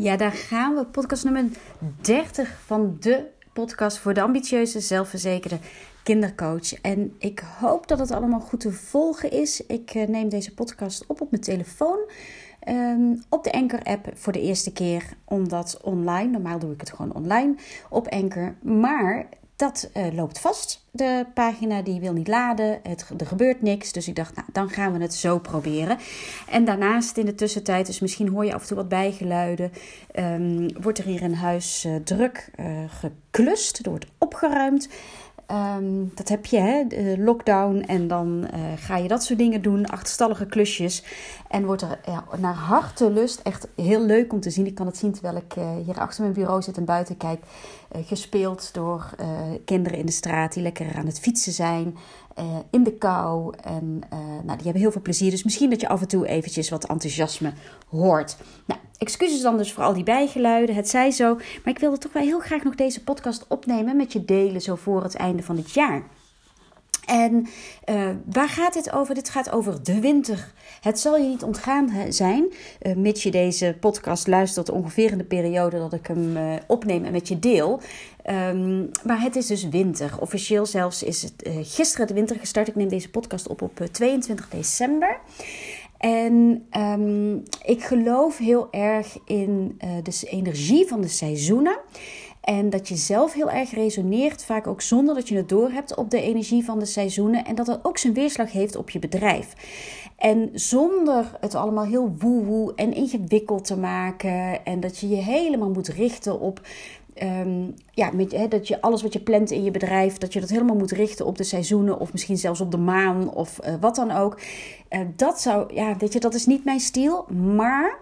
Ja, daar gaan we. Podcast nummer 30 van de podcast voor de ambitieuze, zelfverzekerde kindercoach. En ik hoop dat het allemaal goed te volgen is. Ik eh, neem deze podcast op op mijn telefoon. Ehm, op de Anchor-app voor de eerste keer, omdat online. Normaal doe ik het gewoon online op Anchor. Maar dat uh, loopt vast. De pagina die wil niet laden. Het, er gebeurt niks. Dus ik dacht, nou, dan gaan we het zo proberen. En daarnaast in de tussentijd, dus misschien hoor je af en toe wat bijgeluiden. Um, wordt er hier in huis uh, druk uh, geklust. Er wordt opgeruimd. Um, dat heb je, hè? De lockdown. En dan ga je dat soort dingen doen. Achterstallige klusjes. En wordt er ja, naar hartelust echt heel leuk om te zien. Ik kan het zien terwijl ik hier achter mijn bureau zit en buiten kijk. Uh, gespeeld door kinderen in de straat die lekker aan het fietsen zijn. in de kou. En nou, die hebben heel veel plezier. Dus misschien dat je af en toe eventjes wat enthousiasme hoort. Nou, excuses dan dus voor al die bijgeluiden. Het zij zo. Maar ik wilde toch wel heel graag nog deze podcast opnemen met je delen zo voor het einde van het jaar. En uh, waar gaat dit over? Dit gaat over de winter. Het zal je niet ontgaan zijn, uh, mits je deze podcast luistert ongeveer in de periode dat ik hem uh, opneem en met je deel. Um, maar het is dus winter. Officieel zelfs is het gisteren de winter gestart. Ik neem deze podcast op op 22 december. En um, ik geloof heel erg in uh, de energie van de seizoenen. En dat je zelf heel erg resoneert, vaak ook zonder dat je het doorhebt op de energie van de seizoenen. En dat dat ook zijn weerslag heeft op je bedrijf. En zonder het allemaal heel woe-woe en ingewikkeld te maken. En dat je je helemaal moet richten op Um, ja, met, dat je alles wat je plant in je bedrijf, dat je dat helemaal moet richten op de seizoenen of misschien zelfs op de maan of uh, wat dan ook. Uh, dat zou, ja, weet je, dat is niet mijn stijl. Maar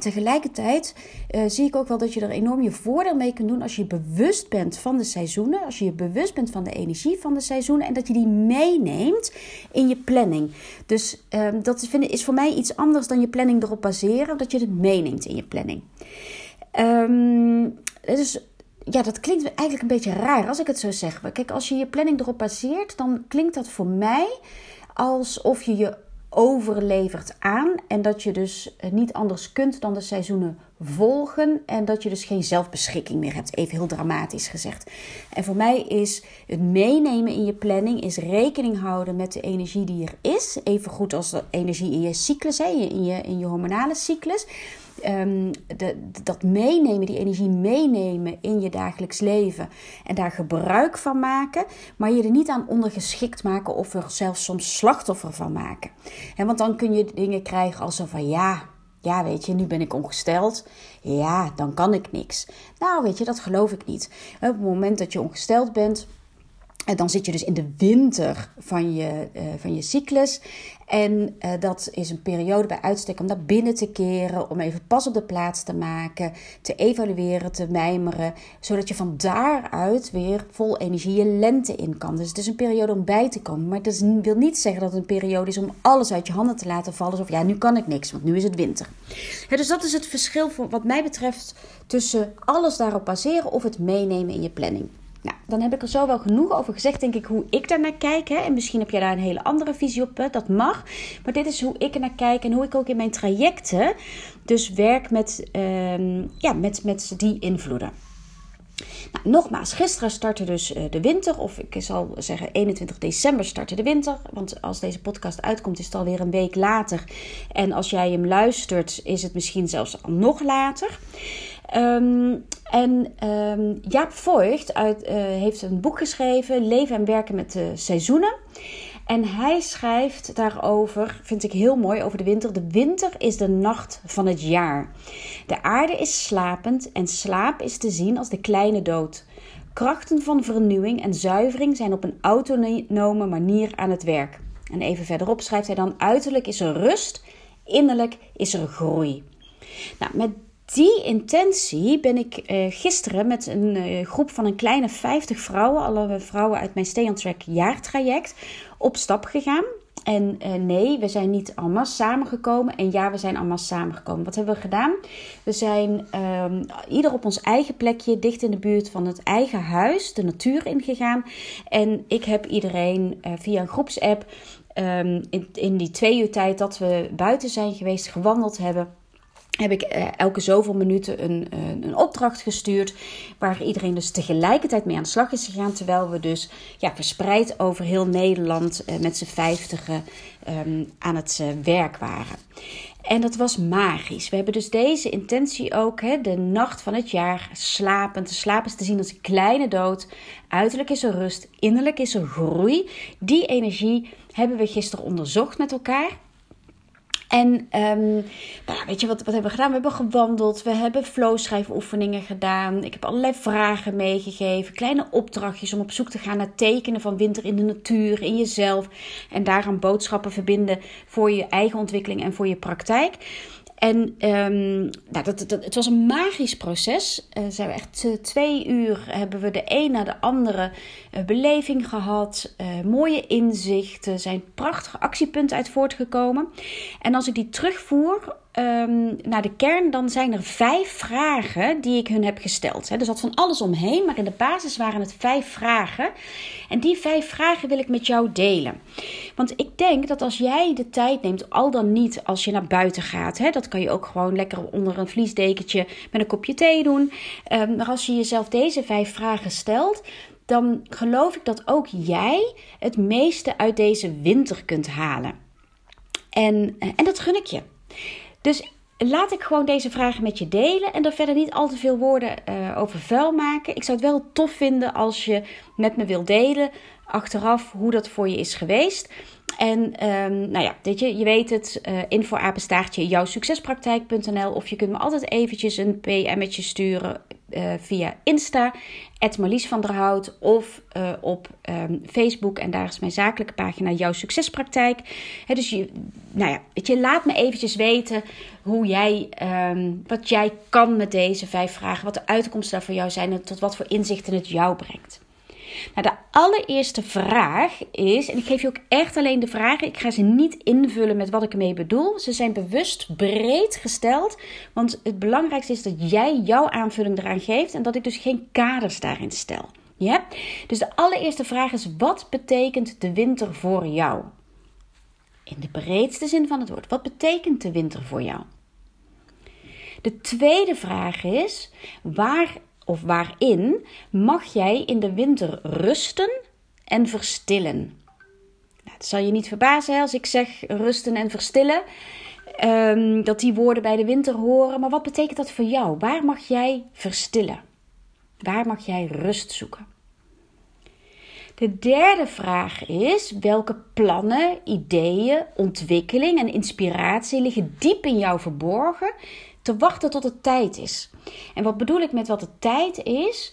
tegelijkertijd uh, zie ik ook wel dat je er enorm je voordeel mee kunt doen als je bewust bent van de seizoenen, als je je bewust bent van de energie van de seizoenen en dat je die meeneemt in je planning. Dus ehm, dat vind is voor mij iets anders dan je planning erop baseren, dat je het meeneemt in je planning. Um, dus ja, dat klinkt eigenlijk een beetje raar als ik het zo zeg. Kijk, als je je planning erop baseert, dan klinkt dat voor mij alsof je je overlevert aan en dat je dus niet anders kunt dan de seizoenen volgen en dat je dus geen zelfbeschikking meer hebt, even heel dramatisch gezegd. En voor mij is het meenemen in je planning is rekening houden met de energie die er is, even goed als de energie in je cyclus, in je, in je hormonale cyclus. De, dat meenemen, die energie meenemen in je dagelijks leven en daar gebruik van maken, maar je er niet aan ondergeschikt maken of er zelfs soms slachtoffer van maken. En want dan kun je dingen krijgen als van ja, ja, weet je, nu ben ik ongesteld. Ja, dan kan ik niks. Nou, weet je, dat geloof ik niet. Op het moment dat je ongesteld bent, en dan zit je dus in de winter van je, uh, van je cyclus. En uh, dat is een periode bij uitstek om naar binnen te keren, om even pas op de plaats te maken, te evalueren, te mijmeren, zodat je van daaruit weer vol energie je lente in kan. Dus het is een periode om bij te komen, maar dat wil niet zeggen dat het een periode is om alles uit je handen te laten vallen. Of ja, nu kan ik niks, want nu is het winter. Dus dat is het verschil voor, wat mij betreft tussen alles daarop baseren of het meenemen in je planning. Nou, dan heb ik er zo wel genoeg over gezegd, denk ik, hoe ik daar naar kijk. Hè? En misschien heb jij daar een hele andere visie op, dat mag. Maar dit is hoe ik er naar kijk en hoe ik ook in mijn trajecten dus werk met, um, ja, met, met die invloeden. Nou, nogmaals, gisteren startte dus uh, de winter, of ik zal zeggen 21 december startte de winter. Want als deze podcast uitkomt, is het alweer een week later. En als jij hem luistert, is het misschien zelfs al nog later. Um, en um, Jaap Voigt uit, uh, heeft een boek geschreven, Leven en werken met de seizoenen. En hij schrijft daarover, vind ik heel mooi, over de winter. De winter is de nacht van het jaar. De aarde is slapend en slaap is te zien als de kleine dood. Krachten van vernieuwing en zuivering zijn op een autonome manier aan het werk. En even verderop schrijft hij dan: uiterlijk is er rust, innerlijk is er groei. Nou, met die intentie ben ik uh, gisteren met een uh, groep van een kleine 50 vrouwen, alle vrouwen uit mijn Stay on Track jaartraject, op stap gegaan. En uh, nee, we zijn niet allemaal samengekomen. En ja, we zijn allemaal samengekomen. Wat hebben we gedaan? We zijn um, ieder op ons eigen plekje, dicht in de buurt van het eigen huis, de natuur ingegaan. En ik heb iedereen via een groepsapp um, in, in die twee uur tijd dat we buiten zijn geweest, gewandeld hebben heb ik eh, elke zoveel minuten een, een, opdracht gestuurd. Waar iedereen dus tegelijkertijd mee aan de slag is gegaan. Terwijl we dus ja, verspreid over heel Nederland eh, met z'n vijftigen um, aan het uh, werk waren. En dat was magisch. We hebben dus deze intentie ook, hè, de nacht van het jaar, slapend. De slaap is te zien als een kleine dood. Uiterlijk is er rust, innerlijk is er groei. Die energie hebben we gisteren onderzocht met elkaar. En um, nou weet je wat, wat hebben we gedaan? We hebben gewandeld, we hebben flowschrijfoefeningen gedaan. Ik heb allerlei vragen meegegeven, kleine opdrachtjes om op zoek te gaan naar tekenen van winter in de natuur, in jezelf. En daaraan boodschappen verbinden voor je eigen ontwikkeling en voor je praktijk. En um, nou, dat, het was een magisch proces. Uh, zijn we echt uh, twee uur hebben we de een na de andere uh, beleving gehad. mooie inzichten, zijn prachtige actiepunten uit voortgekomen. En als ik die terugvoer um, naar de kern, dan zijn er vijf vragen die ik hun heb gesteld. Er zat van alles omheen, maar in de basis waren het vijf vragen. En die vijf vragen wil ik met jou delen. Want ik denk dat als jij de tijd neemt, al dan niet als je naar buiten gaat, hè, dat kan je ook gewoon lekker onder een vliesdekentje met een kopje thee doen. Um, maar als je jezelf deze vijf vragen stelt, dan geloof ik dat ook jij het meeste uit deze winter kunt halen. En, eh, en dat gun ik je. Dus laat ik gewoon deze vragen met je delen en er verder niet al te veel woorden uh, over vuil maken. Ik zou het wel tof vinden als je met me wilt delen achteraf hoe dat voor je is geweest. En um, nou ja, weet je, je weet het, uh, info apenstaartje of je kunt me altijd eventjes een PM'tje sturen uh, via Insta, Marlies van der Hout of uh, op um, Facebook. En daar is mijn zakelijke pagina Jouw Succespraktijk. Dus je, nou ja, weet je, laat me eventjes weten hoe jij, um, wat jij kan met deze vijf vragen. Wat de uitkomsten daar voor jou zijn en tot wat voor inzichten het jou brengt. Nou, de allereerste vraag is, en ik geef je ook echt alleen de vragen, ik ga ze niet invullen met wat ik ermee bedoel. Ze zijn bewust breed gesteld, want het belangrijkste is dat jij jouw aanvulling eraan geeft en dat ik dus geen kaders daarin stel. Ja? Dus de allereerste vraag is: wat betekent de winter voor jou? In de breedste zin van het woord. Wat betekent de winter voor jou? De tweede vraag is: waar of waarin mag jij in de winter rusten en verstillen? Nou, het zal je niet verbazen als ik zeg rusten en verstillen. Um, dat die woorden bij de winter horen. Maar wat betekent dat voor jou? Waar mag jij verstillen? Waar mag jij rust zoeken? De derde vraag is: welke plannen, ideeën, ontwikkeling en inspiratie liggen diep in jou verborgen te wachten tot het tijd is. En wat bedoel ik met wat de tijd is?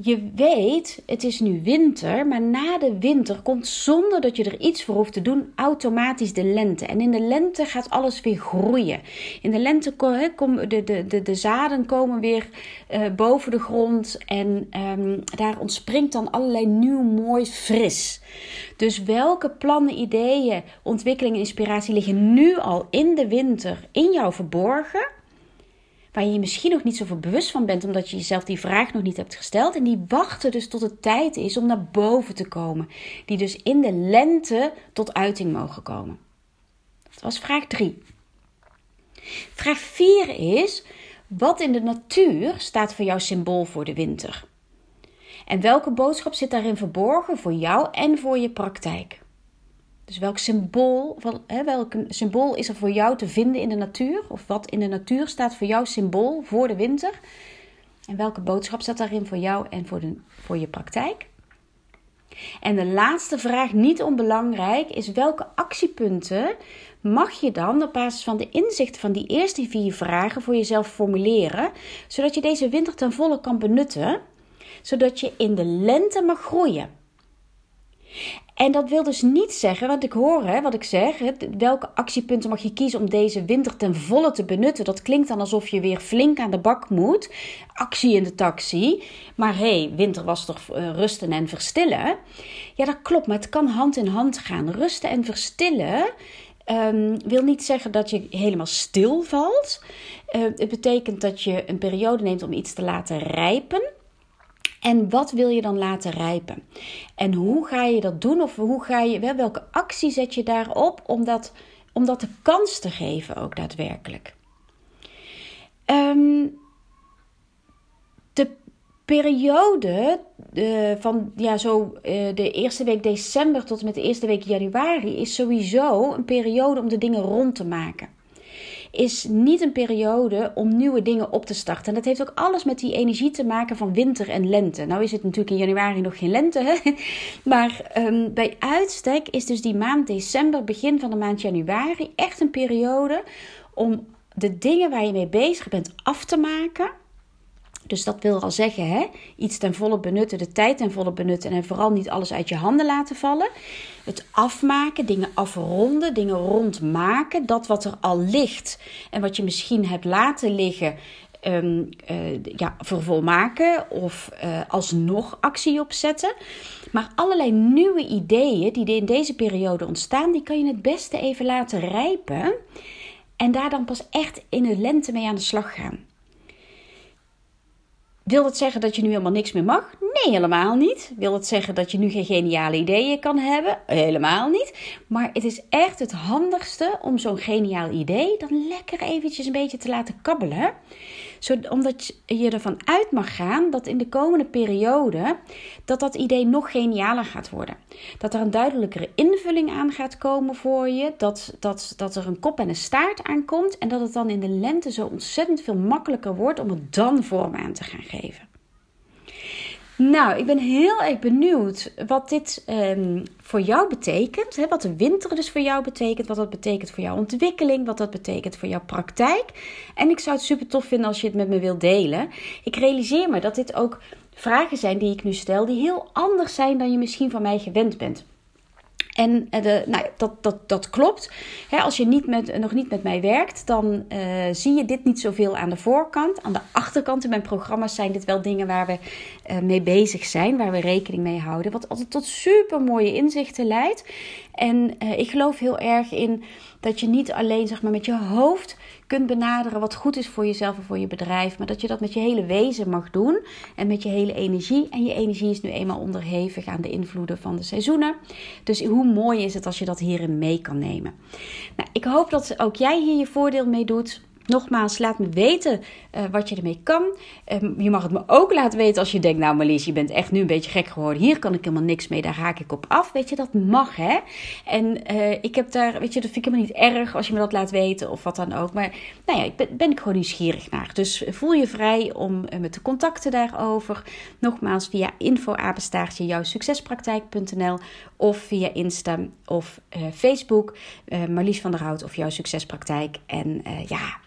Je weet, het is nu winter, maar na de winter komt zonder dat je er iets voor hoeft te doen, automatisch de lente. En in de lente gaat alles weer groeien. In de lente komen de, de, de, de zaden komen weer uh, boven de grond en um, daar ontspringt dan allerlei nieuw, mooi, fris. Dus welke plannen, ideeën, ontwikkelingen, inspiratie liggen nu al in de winter in jou verborgen? Waar je je misschien nog niet zoveel bewust van bent, omdat je jezelf die vraag nog niet hebt gesteld. En die wachten dus tot het tijd is om naar boven te komen. Die dus in de lente tot uiting mogen komen. Dat was vraag 3. Vraag 4 is: wat in de natuur staat voor jou symbool voor de winter? En welke boodschap zit daarin verborgen voor jou en voor je praktijk? Dus welk symbool, hè, welk symbool is er voor jou te vinden in de natuur? Of wat in de natuur staat voor jou symbool voor de winter? En welke boodschap staat daarin voor jou en voor, de, voor je praktijk? En de laatste vraag, niet onbelangrijk, is welke actiepunten mag je dan op basis van de inzichten van die eerste vier vragen voor jezelf formuleren, zodat je deze winter ten volle kan benutten, zodat je in de lente mag groeien. En dat wil dus niet zeggen, want ik hoor hè, wat ik zeg, welke actiepunten mag je kiezen om deze winter ten volle te benutten. Dat klinkt dan alsof je weer flink aan de bak moet. Actie in de taxi. Maar hé, hey, winter was toch uh, rusten en verstillen? Ja, dat klopt, maar het kan hand in hand gaan. Rusten en verstillen um, wil niet zeggen dat je helemaal stil valt. Uh, het betekent dat je een periode neemt om iets te laten rijpen. En wat wil je dan laten rijpen? En hoe ga je dat doen? Of hoe ga je, welke actie zet je daarop om dat, om dat de kans te geven ook daadwerkelijk? Ehm, de periode eh, van ja, zo, eh, de eerste week december tot en met de eerste week januari is sowieso een periode om de dingen rond te maken. Is niet een periode om nieuwe dingen op te starten. En dat heeft ook alles met die energie te maken van winter en lente. Nou is het natuurlijk in januari nog geen lente, hè? maar um, bij uitstek is dus die maand december, begin van de maand januari, echt een periode om de dingen waar je mee bezig bent af te maken dus dat wil al zeggen, hè? iets ten volle benutten, de tijd ten volle benutten en vooral niet alles uit je handen laten vallen. Het afmaken, dingen afronden, dingen rondmaken, dat wat er al ligt en wat je misschien hebt laten liggen, um, uh, ja, vervolmaken of uh, alsnog actie opzetten. Maar allerlei nieuwe ideeën die in deze periode ontstaan, die kan je het beste even laten rijpen. En daar dan pas echt in de lente mee aan de slag gaan. Wil het zeggen dat je nu helemaal niks meer mag? Nee, helemaal niet. Wil het zeggen dat je nu geen geniale ideeën kan hebben? Helemaal niet. Maar het is echt het handigste om zo'n geniaal idee dan lekker eventjes een beetje te laten kabbelen omdat je ervan uit mag gaan dat in de komende periode dat dat idee nog genialer gaat worden. Dat er een duidelijkere invulling aan gaat komen voor je. Dat, dat, dat er een kop en een staart aankomt. En dat het dan in de lente zo ontzettend veel makkelijker wordt om het dan vorm aan te gaan geven. Nou, ik ben heel erg benieuwd wat dit um, voor jou betekent. Hè? Wat de winter dus voor jou betekent. Wat dat betekent voor jouw ontwikkeling. Wat dat betekent voor jouw praktijk. En ik zou het super tof vinden als je het met me wilt delen. Ik realiseer me dat dit ook vragen zijn die ik nu stel. Die heel anders zijn dan je misschien van mij gewend bent. En eh, nou, dat, dat, dat klopt. als je niet met, nog niet met mij werkt, dan uh, zie je dit niet zoveel aan de voorkant. Aan de achterkant in mijn programma's zijn dit wel dingen waar we uh, mee bezig zijn, waar we rekening mee houden. Wat altijd tot super mooie inzichten leidt. En ik geloof heel erg in dat je niet alleen zeg maar, met je hoofd kunt benaderen wat goed is voor jezelf en voor je bedrijf. Maar dat je dat met je hele wezen mag doen en met je hele energie. En je energie is nu eenmaal onderhevig aan de invloeden van de seizoenen. Dus hoe mooi is het als je dat hierin mee kan nemen. Nou, ik hoop dat ook jij hier je voordeel mee doet. Nogmaals, laat me weten uh, wat je ermee kan. Um, je mag het me ook laten weten als je denkt, nou Marlies, je bent echt nu een beetje gek geworden. Hier kan ik helemaal niks mee, daar haak ik op af. Weet je, dat mag hè. En uh, ik heb daar, weet je, dat vind ik helemaal niet erg als je me dat laat weten of wat dan ook. Maar nou ja, ik ben, ben ik gewoon nieuwsgierig naar. Dus voel je vrij om uh, me te contacten daarover. Nogmaals via info-apenstaartje jouwsuccespraktijk.nl of via Insta of Facebook. Marlies van der Hout of Jouw Succespraktijk. En ja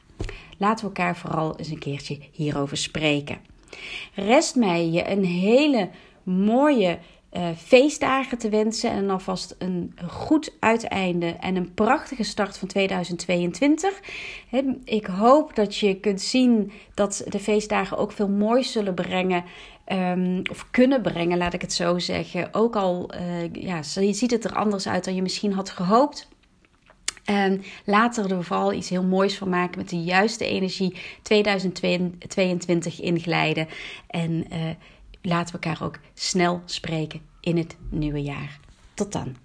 Laten we elkaar vooral eens een keertje hierover spreken. Rest mij je een hele mooie uh, feestdagen te wensen en alvast een goed uiteinde en een prachtige start van 2022. Ik hoop dat je kunt zien dat de feestdagen ook veel moois zullen brengen. Um, of kunnen brengen, laat ik het zo zeggen. Ook al uh, ja, ziet het er anders uit dan je misschien had gehoopt. En laten we er vooral iets heel moois van maken met de juiste energie 2022 inglijden. En uh, laten we elkaar ook snel spreken in het nieuwe jaar. Tot dan.